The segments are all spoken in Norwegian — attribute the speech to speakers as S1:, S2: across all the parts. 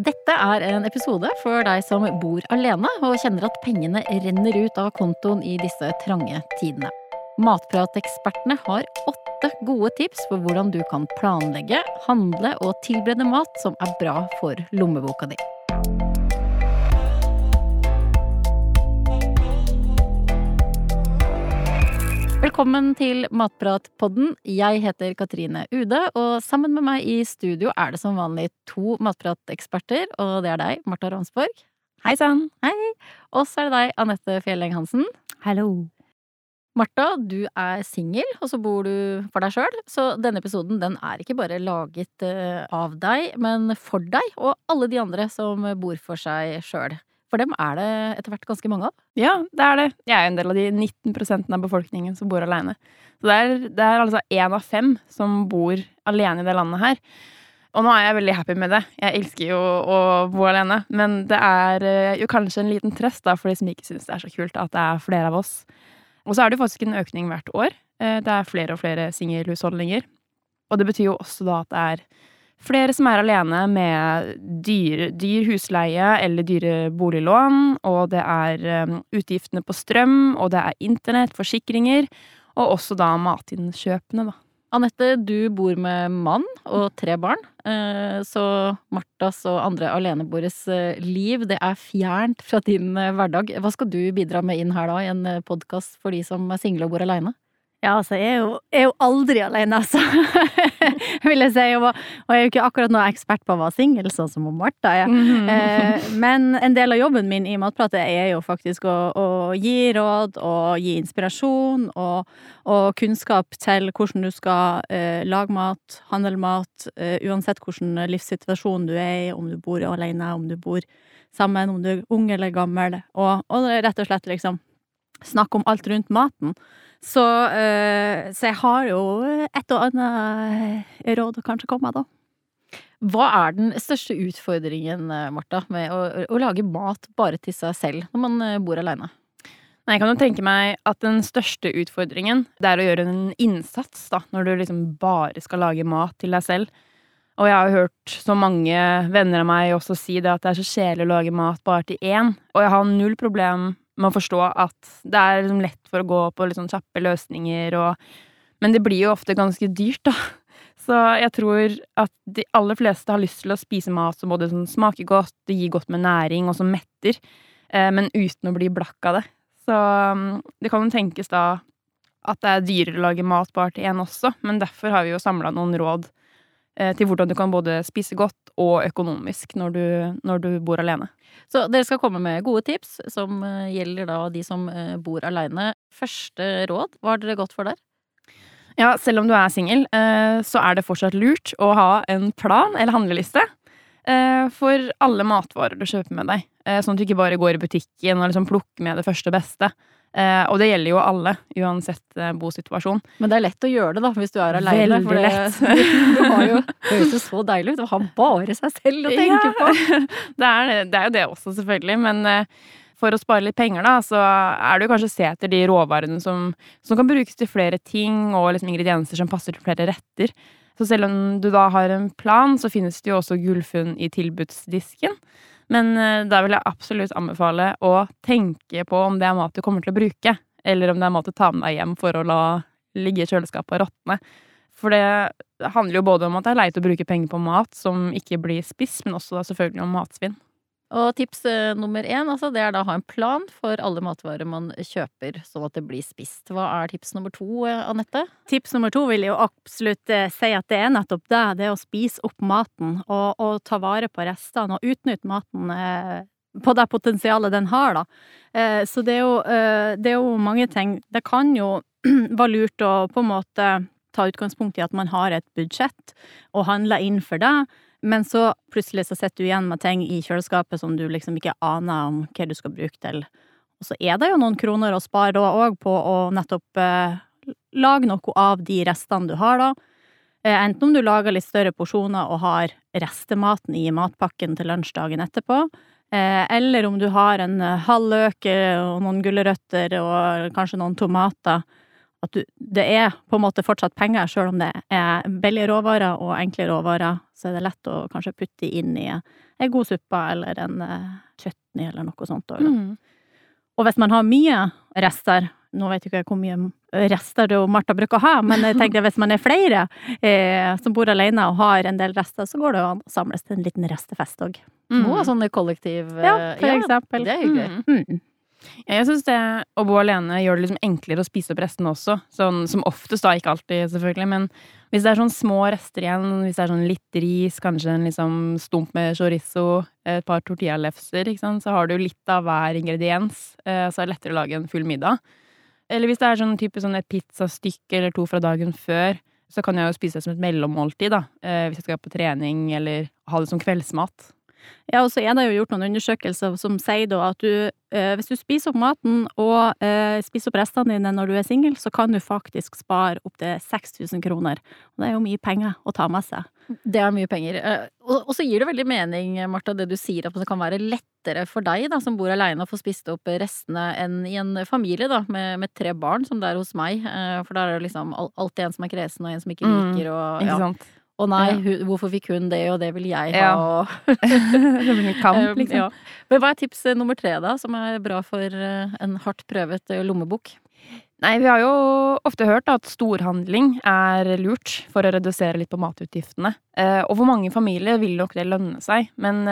S1: Dette er en episode for deg som bor alene og kjenner at pengene renner ut av kontoen i disse trange tidene. Matpratekspertene har åtte gode tips for hvordan du kan planlegge, handle og tilberede mat som er bra for lommeboka di. Velkommen til Matpratpodden. Jeg heter Katrine Ude, og sammen med meg i studio er det som vanlig to matprateksperter, og det er deg, Marta Ransborg.
S2: Hei sann!
S1: Hei! Og så er det deg, Anette Fjelleng Hansen.
S2: Hallo.
S1: Marta, du er singel, og så bor du for deg sjøl, så denne episoden den er ikke bare laget eh, av deg, men for deg og alle de andre som bor for seg sjøl. For dem er det etter hvert ganske mange av.
S2: Ja, det er det. Jeg er en del av de 19% av befolkningen som bor alene. Så det er, det er altså én av fem som bor alene i det landet her. Og nå er jeg veldig happy med det. Jeg elsker jo å bo alene. Men det er eh, jo kanskje en liten trøst da, for de som ikke syns det er så kult at det er flere av oss. Og så er det jo faktisk en økning hvert år. Eh, det er flere og flere singelhusholdninger. Og det betyr jo også da at det er Flere som er alene med dyr, dyr husleie eller dyre boliglån, og det er um, utgiftene på strøm, og det er internett, forsikringer, og også da matinnkjøpene, da.
S1: Anette, du bor med mann og tre barn, eh, så Martas og andre aleneboeres eh, liv, det er fjernt fra din eh, hverdag. Hva skal du bidra med inn her da, i en podkast for de som er single og bor aleine?
S3: Ja, altså, jeg er jo, jeg er jo aldri alene, altså. Vil jeg si. Og, og, jeg er jo ikke akkurat noe ekspert på å være singel, sånn som Martha er. Mm eh, men en del av jobben min i Matpratet er jo faktisk å, å gi råd og gi inspirasjon og, og kunnskap til hvordan du skal eh, lage mat, handle mat, eh, uansett hvilken livssituasjon du er i, om du bor alene, om du bor sammen, om du er ung eller gammel, og, og rett og slett liksom snakke om alt rundt maten. Så, uh, så, jeg har jo et og annet eh, råd å kanskje komme med, da.
S1: Hva er den største utfordringen, Martha, Marta, med å, å, lage mat bare til seg selv når man bor aleine?
S2: Nei, jeg kan jo tenke meg at den største utfordringen det er å gjøre en innsats da, når du liksom bare skal lage mat til deg selv. Og jeg har hørt så mange venner av meg også si det at det er så kjedelig å lage mat bare til én. Og jeg har null problem med å forstå at det er liksom lett for å gå på sånn kjappe løsninger og Men det blir jo ofte ganske dyrt, da. Så jeg tror at de aller fleste har lyst til å spise mat som både sånn smaker godt, det gir godt med næring, og som metter, eh, men uten å bli blakk av det. Så mm, det kan jo tenkes da at det er dyrere å lage mat bare til én også, men derfor har vi jo samla noen råd til hvordan du kan både spise godt og økonomisk når du, når du, bor alene.
S1: Så dere skal komme med gode tips som eh, gjelder da de som eh, bor alene. Første råd, hva har dere gått for der?
S2: Ja, selv om du er singel, så er det fortsatt lurt å ha en plan eller handleliste for alle matvarer du kjøper med deg. Sånn at du ikke bare går i butikken og liksom plukker med det første beste. Eh, og det gjelder jo alle, uansett eh, bosituasjon.
S1: Men det er lett å gjøre det, da, hvis du er aleine.
S2: Veldig det, lett.
S1: du har jo, det høres jo så deilig ut å ha bare seg selv å tenke ja, på.
S2: Det er, det er, jo det også, selvfølgelig. Men eh, for å spare litt penger, da, så er det jo kanskje å se etter de råvarene som, som kan brukes til flere ting, og liksom ingredienser som passer til flere retter. Så selv om du da har en plan, så finnes det jo også gullfunn i tilbudsdisken. Men eh, da vil jeg absolutt anbefale å tenke på om det er mat du kommer til å bruke, eller om det er mat du tar med deg hjem for å la ligge i kjøleskapet og råtne. For det handler jo både om at det er leit å bruke penger på mat som ikke blir spist, men også selvfølgelig om matsvinn.
S1: Og tips eh, nummer én, altså, det er da å ha en plan for alle matvarer man kjøper, sånn at det blir spist. Hva er tips nummer to, eh, Anette?
S3: Tips nummer to vil jo absolutt eh, si at det er nettopp det. Det er å spise opp maten og, og ta vare på restene og utnytte maten eh, på det potensialet den har, da. Så det er, jo, det er jo mange ting. Det kan jo være lurt å på en måte ta utgangspunkt i at man har et budsjett og handle inn for det. Men så plutselig så sitter du igjen med ting i kjøleskapet som du liksom ikke aner om hva du skal bruke til. Og så er det jo noen kroner å spare da òg på å nettopp eh, lage noe av de restene du har, da. Eh, enten om du lager litt større porsjoner og har restematen i matpakken til lunsjdagen etterpå, eh, eller om du har en eh, halv løk eh, og noen gulrøtter og kanskje noen tomater at du, det er på en måte fortsatt penger, sjøl om det er billige råvarer og enkle råvarer, så er det lett å kanskje putte inn i ei god suppe eller en chutney eller noe sånt òg. Mm. Og hvis man har mye rester, nå vet ikke jeg hvor mye rester og Martha bruker å ha, men jeg tenker hvis man er flere eh, som bor alene og har en del rester, så går det an å samles til en liten restefest òg.
S1: Mm. Noe sånn kollektiv
S3: Ja, for ja, eksempel.
S1: Det er hyggelig. Mm.
S2: Jeg syns det å bo alene gjør det liksom enklere å spise opp restene også. Sånn, som oftest, da. Ikke alltid, selvfølgelig. Men hvis det er sånn små rester igjen, hvis det er sånn litt ris, kanskje en liksom stump med chorizo, et par tortillalefser, så har du litt av hver ingrediens. Eh, så er det lettere å lage en full middag. Eller hvis det er sånn type sånn et pizzastykke eller to fra dagen før, så kan jeg jo spise det som et mellommåltid, da. Eh, hvis jeg skal på trening, eller ha det som kveldsmat.
S3: Ja, og så er det jo gjort noen undersøkelser som sier da at du, eh, hvis du spiser opp maten og eh, spiser opp restene dine når du er singel, så kan du faktisk spare opptil 6000 kroner. Og det er jo mye penger å ta med seg.
S1: Det er mye penger. Eh, og, så gir det veldig mening, Martha, det du sier, at det kan være lettere for deg da, som bor aleine, å få spist opp restene enn i en familie da, med, med, tre barn, som det er hos meg. Eh, for da er det liksom alltid en som er kresen, og en som ikke mm, liker, og
S2: ja. Ikke sant?
S1: Å nei, hun, hvorfor fikk hun det, og det vil jeg ha, og
S2: Det blir kamp, eh, liksom. Ja.
S1: Men hva er tips eh, nummer tre, da, som er bra for eh, en hardt prøvet lommebok?
S2: Nei, vi har jo ofte hørt at storhandling er lurt for å redusere litt på matutgiftene. Og for mange familier vil nok det lønne seg, men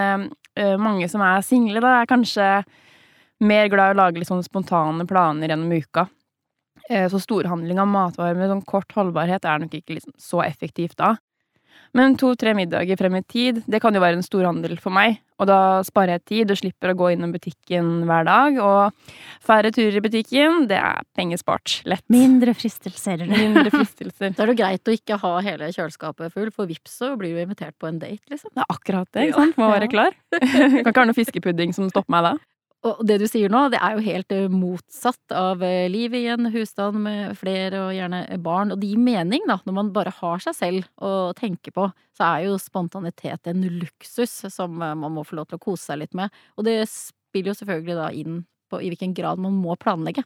S2: mange som er single, da, er kanskje mer glad i å lage litt sånne spontane planer gjennom uka. Så storhandling av matvarer med sånn kort holdbarhet er nok ikke liksom så effektivt da. Men to-tre middager frem i tid, det kan jo være en storhandel for meg. Og da sparer jeg tid og slipper å gå innom butikken hver dag. Og færre turer i butikken, det er pengespart. Lett.
S3: Mindre fristelser.
S2: Mindre fristelser.
S1: da er det greit å ikke ha hele kjøleskapet full, for vips så blir du invitert på en date, liksom.
S2: Det er akkurat det, ikke sant. Må være klar. kan ikke ha noe fiskepudding som stopper meg da.
S1: Og det du sier nå, det er jo helt eh, motsatt av eh, livet i en husstand med flere og gjerne barn. Og det gir mening, da. Når man bare har seg selv å tenke på, så er jo spontanitet en luksus som eh, man må få lov til å kose seg litt med. Og det spiller jo selvfølgelig da inn på i hvilken grad man må planlegge.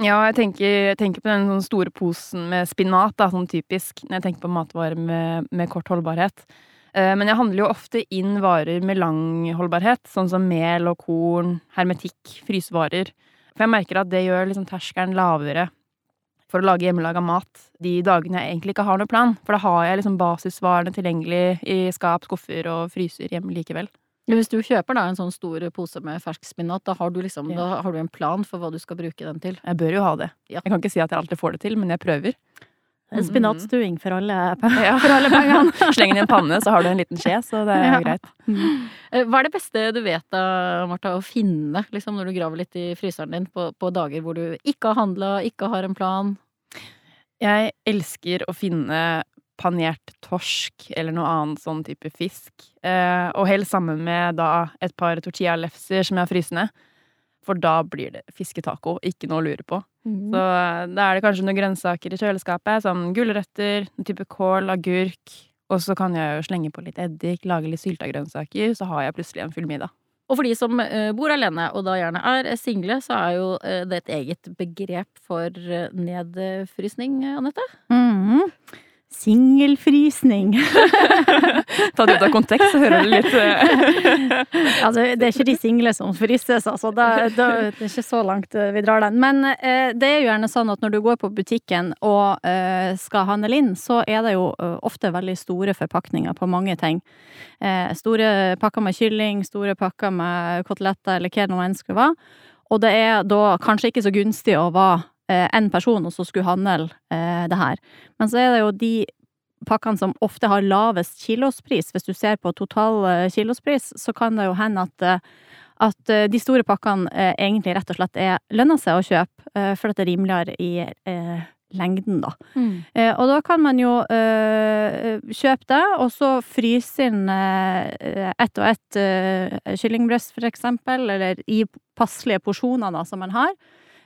S2: Ja, jeg tenker, jeg tenker på den store posen med spinat, da, sånn typisk, når jeg tenker på matvarer med, med kort holdbarhet. Eh, men jeg handler jo ofte inn varer med lang holdbarhet, sånn som mel og korn, hermetikk, frysevarer. For jeg merker at det gjør liksom terskelen lavere for å lage hjemmelaga mat de dagene jeg egentlig ikke har noen plan. For da har jeg liksom basisvarene tilgjengelig i skap, skuffer og fryser hjemme likevel.
S1: Hvis du kjøper da en sånn stor pose med fersk spinat, da har, du liksom, ja. da har du en plan for hva du skal bruke den til?
S2: Jeg bør jo ha det. Ja. Jeg kan ikke si at jeg alltid får det til, men jeg prøver.
S3: En spinatstuing for alle, ja. for alle pengene.
S2: Sleng den i en panne, så har du en liten skje, så det er ja. greit.
S1: Mm. Hva er det beste du vet da, Martha, å finne liksom, når du graver litt i fryseren din på, på dager hvor du ikke har handla, ikke har en plan?
S2: Jeg elsker å finne panert torsk eller noe annet sånn type fisk. Eh, og helst sammen med da et par tortillalefser som jeg har frysende. For da blir det fisketaco, ikke noe å lure på. Mm. Så eh, da er det kanskje noen grønnsaker i kjøleskapet, som gulrøtter, en type kål, agurk. Og så kan jeg jo slenge på litt eddik, lage litt sylta grønnsaker, så har jeg plutselig en full middag.
S1: Og for de som uh, bor alene, og da gjerne er single, så er jo uh, det et eget begrep for nedfrysning, Anette?
S3: Mm. Singelfrysning.
S2: Ta det ut av kontekst, så hører du litt.
S3: Altså, det er ikke de single som fryses, altså. Det, det, det, er ikke så langt eh, vi drar den. Men eh, det er jo gjerne sånn at når du går på butikken og eh, skal handle inn, så er det jo eh, ofte veldig store forpakninger på mange ting. Eh, store pakker med kylling, store pakker med koteletter, eller hva det nå enn skulle være. Og det er da kanskje ikke så gunstig å være én eh, person, og så skulle handle eh, det her. Men så er det jo de pakkene som ofte har lavest kilospris. Hvis du ser på total eh, kilospris, så kan det jo hende at, at de store pakkene egentlig rett og slett er lønner seg å kjøpe, for at det er rimeligere i eh, lengden, da. Mm. Eh, og da kan man jo eh, kjøpe det, og så fryse inn ett og ett kyllingbryst, for eksempel, eller i passelige porsjoner da, som man har.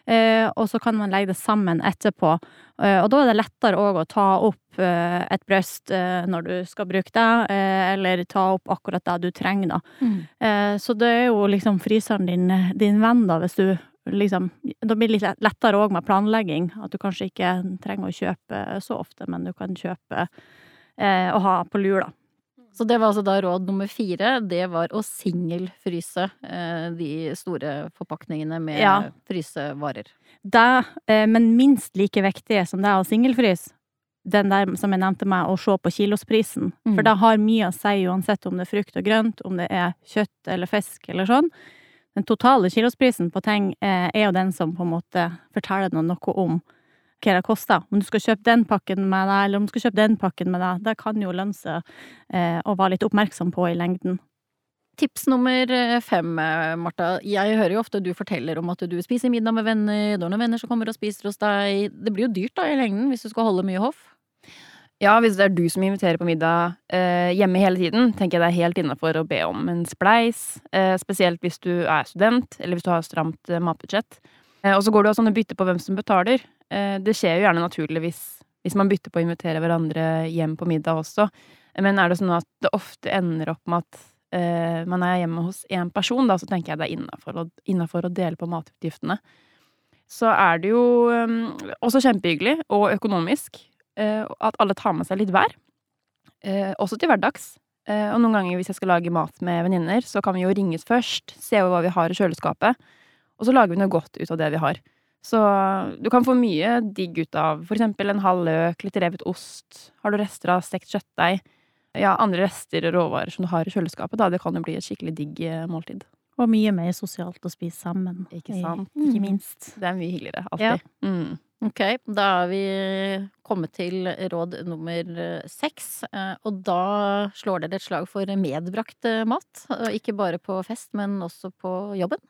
S3: Eh, og så kan man legge det sammen etterpå. Eh, og da er det lettere òg å ta opp eh, et bryst når du skal bruke det, eller ta opp akkurat det du trenger, da. Mm. Så det er jo liksom fryseren din, din venn, da, hvis du liksom Da blir det litt lettere òg med planlegging. At du kanskje ikke trenger å kjøpe så ofte, men du kan kjøpe og ha på lur, da.
S1: Så det var altså da råd nummer fire. Det var å singelfryse eh, de store forpakningene med
S3: Ja.
S1: frysevarer.
S3: Det, eh, men minst like viktig som det å singelfryse, den der som jeg nevnte meg, å se på kilosprisen.
S1: Mm.
S3: For det har mye å si uansett om det er frukt og grønt, om det er kjøtt eller fisk eller sånn. Den totale kilosprisen på ting eh, er jo den som på en måte forteller noe om hva det koster. Om du skal kjøpe den pakken med deg, eller om du skal kjøpe den pakken med deg, det kan jo lønne seg eh, å være litt oppmerksom på i lengden.
S1: Tips nummer eh, fem, eh, Marta. Jeg hører jo ofte du forteller om at du spiser middag med venner, du har noen venner som kommer og spiser hos deg. Det blir jo dyrt da i lengden hvis du skal holde mye hoff.
S2: Ja, hvis det er du som inviterer på middag eh, hjemme hele tiden, tenker jeg det er helt innafor å be om en spleis. Eh, spesielt hvis du er student, eller hvis du har stramt eh, matbudsjett. Eh, og så går det jo sånn å bytte på hvem som betaler. Eh, det skjer jo gjerne naturligvis hvis, man bytter på å invitere hverandre hjem på middag også. Men er det sånn at det ofte ender opp med at eh, man er hjemme hos én person, da, så tenker jeg det er innafor å, dele på matutgiftene. Så er det jo også kjempehyggelig og økonomisk at alle tar med seg litt hver. Også til hverdags. Og noen ganger hvis jeg skal lage mat med venninner, så kan vi jo ringes først, se hva vi har i kjøleskapet, og så lager vi noe godt ut av det vi har. Så du kan få mye digg ut av for eksempel en halv løk, litt revet ost, har du rester av stekt kjøttdeig, ja, andre rester og råvarer som du har i kjøleskapet, da, det kan jo bli et skikkelig digg eh, måltid.
S3: Og mye mer sosialt å spise sammen.
S2: Ikke sant.
S1: Mm.
S3: Ikke minst.
S2: Det er mye hyggeligere,
S3: Ja.
S2: alltid. Mm.
S1: Ok, da er vi kommet til råd nummer eh, seks. eh, Og da slår dere et slag for medbrakt eh, mat. Ikke bare på fest, men også på jobben.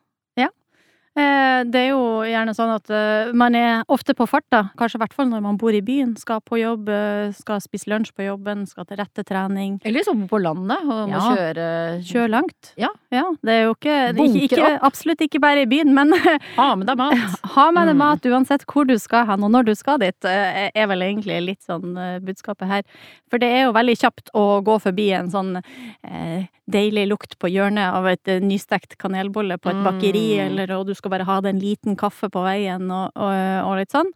S3: Eh, Det er jo gjerne sånn at eh, man er ofte på farta, kanskje i hvert fall når man bor i byen. Skal på jobb, eh, skal spise lunsj på jobben, skal til rette trening.
S1: Eller liksom på landet, og må
S3: Ja.
S1: kjøre
S3: Kjør langt.
S1: Ja.
S3: det er jo ikke,
S1: Bunker
S3: ikke, ikke Absolutt ikke bare i byen, men
S1: Ha med deg mat!
S3: ha med deg
S1: Mm.
S3: mat uansett hvor du skal hen, og når du skal dit, er vel egentlig litt sånn budskapet her. For det er jo veldig kjapt å gå forbi en sånn eh, deilig lukt på hjørnet av et nystekt kanelbolle på et bakeri,
S2: Mm.
S3: eller og du skal bare ha deg en liten kaffe på veien, og, og, og litt sånn.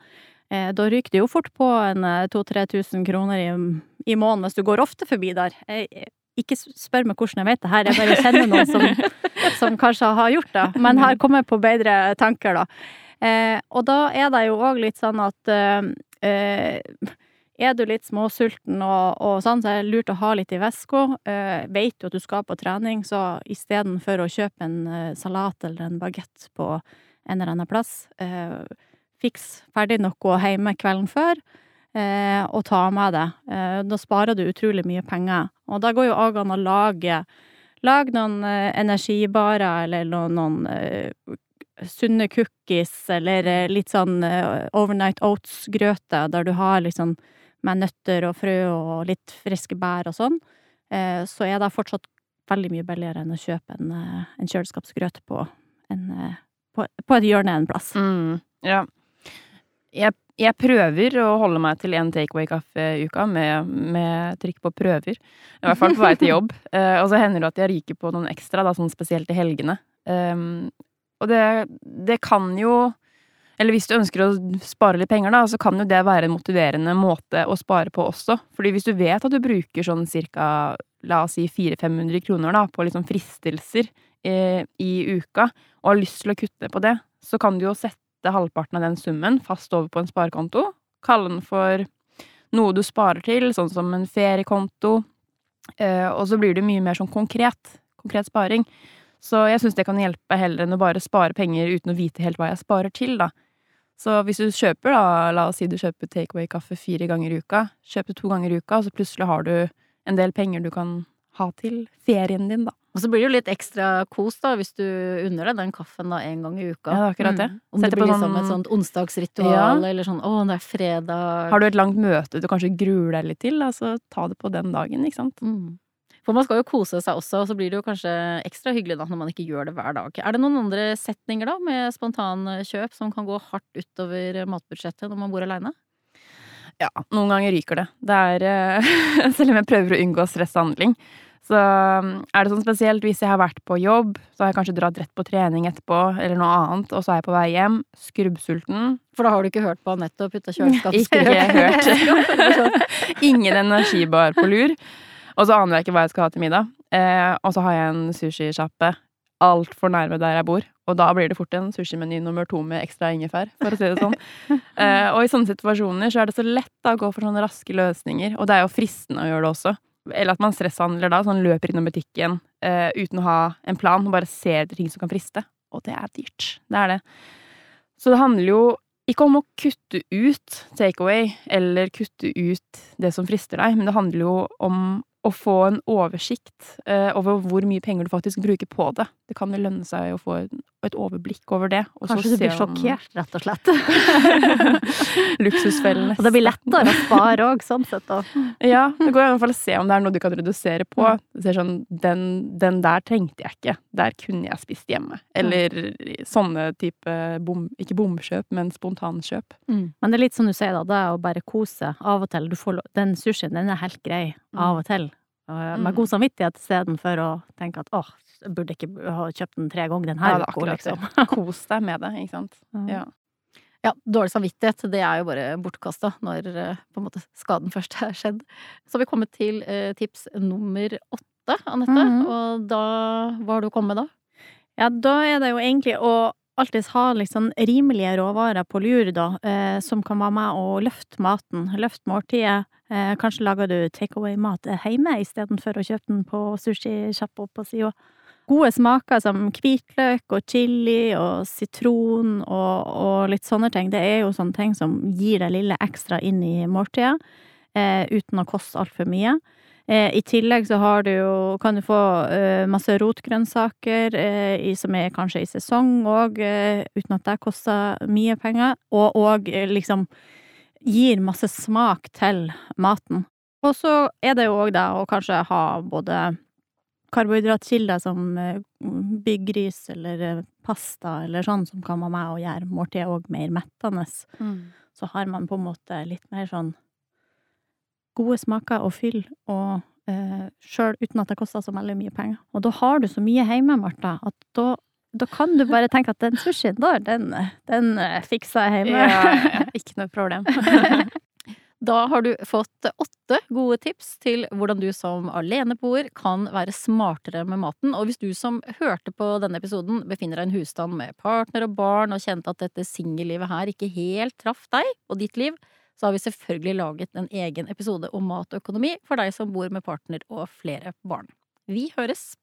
S3: Eh, da ryker det jo fort på en 2000-3000 kroner i, i måneden hvis du går ofte forbi der. Jeg, ikke spør meg hvordan jeg vet det her, jeg bare kjenner noen som, som kanskje har gjort det, men har kommet på bedre tanker, da. Eh, og da er det jo òg litt sånn at eh, eh, er du litt småsulten og, og sånn, så er det lurt å ha litt i veska. Uh, vet du at du skal på trening, så istedenfor å kjøpe en eh, salat eller en bagett på en eller annen plass, uh, fiks ferdig noe hjemme kvelden før. Uh, og ta med det. Da sparer du utrolig mye penger. Og da går jo òg an å lage Lag noen energibarer eller noen, noen sunne cookies, eller litt sånn overnight oats-grøte, der du har liksom med nøtter og frø og litt friske bær og sånn, eh, så er det fortsatt veldig mye billigere enn å kjøpe en, eh, en kjøleskapsgrøt på, en, eh, på, på et hjørne en plass.
S2: Mm, ja. Jeg, jeg prøver å holde meg til én takeaway-kaffe i uka, med, med trykk på prøver. I hvert fall på vei til jobb. Og så hender det at jeg ryker på noen ekstra, da, sånn spesielt i helgene. Um, og det, det kan jo Eller hvis du ønsker å spare litt penger, da, så kan jo det være en motiverende måte å spare på også. Fordi hvis du vet at du bruker sånn cirka, la oss si 400-500 kroner da, på liksom fristelser eh, i uka, og har lyst til å kutte på det, så kan du jo sette halvparten av den summen fast over på en sparekonto. Kalle den for noe du sparer til, sånn som en feriekonto. Eh, og så blir det mye mer sånn konkret. Konkret sparing. Så jeg syns det kan hjelpe heller enn å bare spare penger uten å vite helt hva jeg sparer til, da. Så hvis du kjøper, da, la oss si du kjøper takeaway-kaffe fire ganger i uka, kjøper to ganger i uka, så plutselig har du en del penger du kan ha til ferien din, da.
S1: Og så blir det jo litt ekstra kos da, hvis du unner deg den kaffen da en gang i uka.
S2: Ja, akkurat det.
S1: Mm. Om det blir
S2: sånn-
S1: som et sånt onsdagsritual,
S2: Ja.
S1: eller sånn 'å, det er fredag'.
S2: Har du et langt møte du kanskje gruer deg litt til, da, så ta det på den dagen, ikke sant.
S1: Mm. For man skal jo kose seg også, og så blir det jo kanskje ekstra hyggelig da når man ikke gjør det hver dag. Er det noen andre setninger da med spontankjøp som kan gå hardt utover matbudsjettet når man bor aleine?
S2: Ja, noen ganger ryker det. Det er eh, Selv om jeg prøver å unngå stresshandling, Så um, er det sånn spesielt hvis jeg har vært på jobb, så har jeg kanskje dratt rett på trening etterpå, eller noe annet, og så er jeg på vei hjem, skrubbsulten.
S1: For da har du ikke hørt på Anette og putta kjøleskapsskrubb?
S2: Ikke hørt. Ingen energibar på lur. Og så aner jeg ikke hva jeg skal ha til middag. Eh, og så har jeg en sushisjappe altfor nærme der jeg bor. Og da blir det fort en sushimeny nummer to med ekstra ingefær, for å si det sånn. eh, og i sånne situasjoner så er det så lett da, å gå for sånne raske løsninger. Og det er jo fristende å gjøre det også. Eller at man stresshandler da, sånn løper innom butikken eh, uten å ha en plan, og bare ser etter ting som kan friste. Og det er dyrt. Det er det. Så det handler jo ikke om å kutte ut takeaway eller kutte ut det som frister deg, men det handler jo om å få en oversikt eh, over hvor mye penger du faktisk bruker på det. Det kan vel lønne seg å få et overblikk over det.
S3: Kanskje du blir sjokkert, rett og slett.
S2: Luksusfellen.
S3: Og det blir lettere å spare òg, sånn sett. Da.
S2: Ja, det går i hvert fall å se om det er noe du kan redusere på. Du ser sånn, den, den, der trengte jeg ikke. Der kunne jeg spist hjemme. Eller sånne type bom, ikke bomkjøp, men spontankjøp.
S3: Mm. Men det er litt som du sier, da. Det er å bare kose av og til. Får, den sushien, den er helt grei av og til. Med
S2: Mm.
S3: god samvittighet istedenfor å tenke at åh, jeg burde ikke ha kjøpt den tre ganger den her
S2: Ja,
S3: uka,
S2: akkurat
S3: liksom.
S2: Kos deg med det, ikke sant. Ja.
S1: Ja, dårlig samvittighet, det er jo bare bortkasta når eh, på en måte skaden først er skjedd. Så har vi kommet til eh, tips nummer åtte, Anette.
S3: Mhm.
S1: Og da Hva har du kommet med da?
S3: Ja, da er det jo egentlig å alltids ha sånn rimelige råvarer på lur, da, eh, som kan være med å løfte maten, løfte måltidet. Eh, kanskje lager du takeaway-mat hjemme istedenfor å kjøpe den på sushisjappa på sida. Gode smaker som hvitløk og chili og sitron og, og litt sånne ting, det er jo sånne ting som gir det lille ekstra inn i måltidet, eh, uten å koste altfor mye. Eh, I tillegg så har du jo, kan du få eh, masse rotgrønnsaker eh, i, som er kanskje i sesong òg, eh, uten at det koster mye penger, og òg eh, liksom gir masse smak til maten. Og så er det jo òg det å kanskje ha både karbohydratkilder som byggrys byggris eller eh, pasta eller sånn, som kan være med og gjøre måltidet òg mer mettende. Så har man på en måte litt mer sånn gode smaker og fyll, og eh, sjøl uten at det koster så veldig mye penger. Og da har du så mye hjemme, Martha, at da, da kan du bare tenke at den sushien der, den, den eh, fikser jeg hjemme.
S2: Ja, ja. Ikke noe problem.
S1: Da har du fått åtte gode tips til hvordan du som aleneboer kan være smartere med maten. Og hvis du som hørte på denne episoden befinner deg i en husstand med partner og barn og kjente at dette singellivet her ikke helt traff deg og ditt liv, så har vi selvfølgelig laget en egen episode om mat og økonomi for deg som bor med partner og flere barn. Vi høres!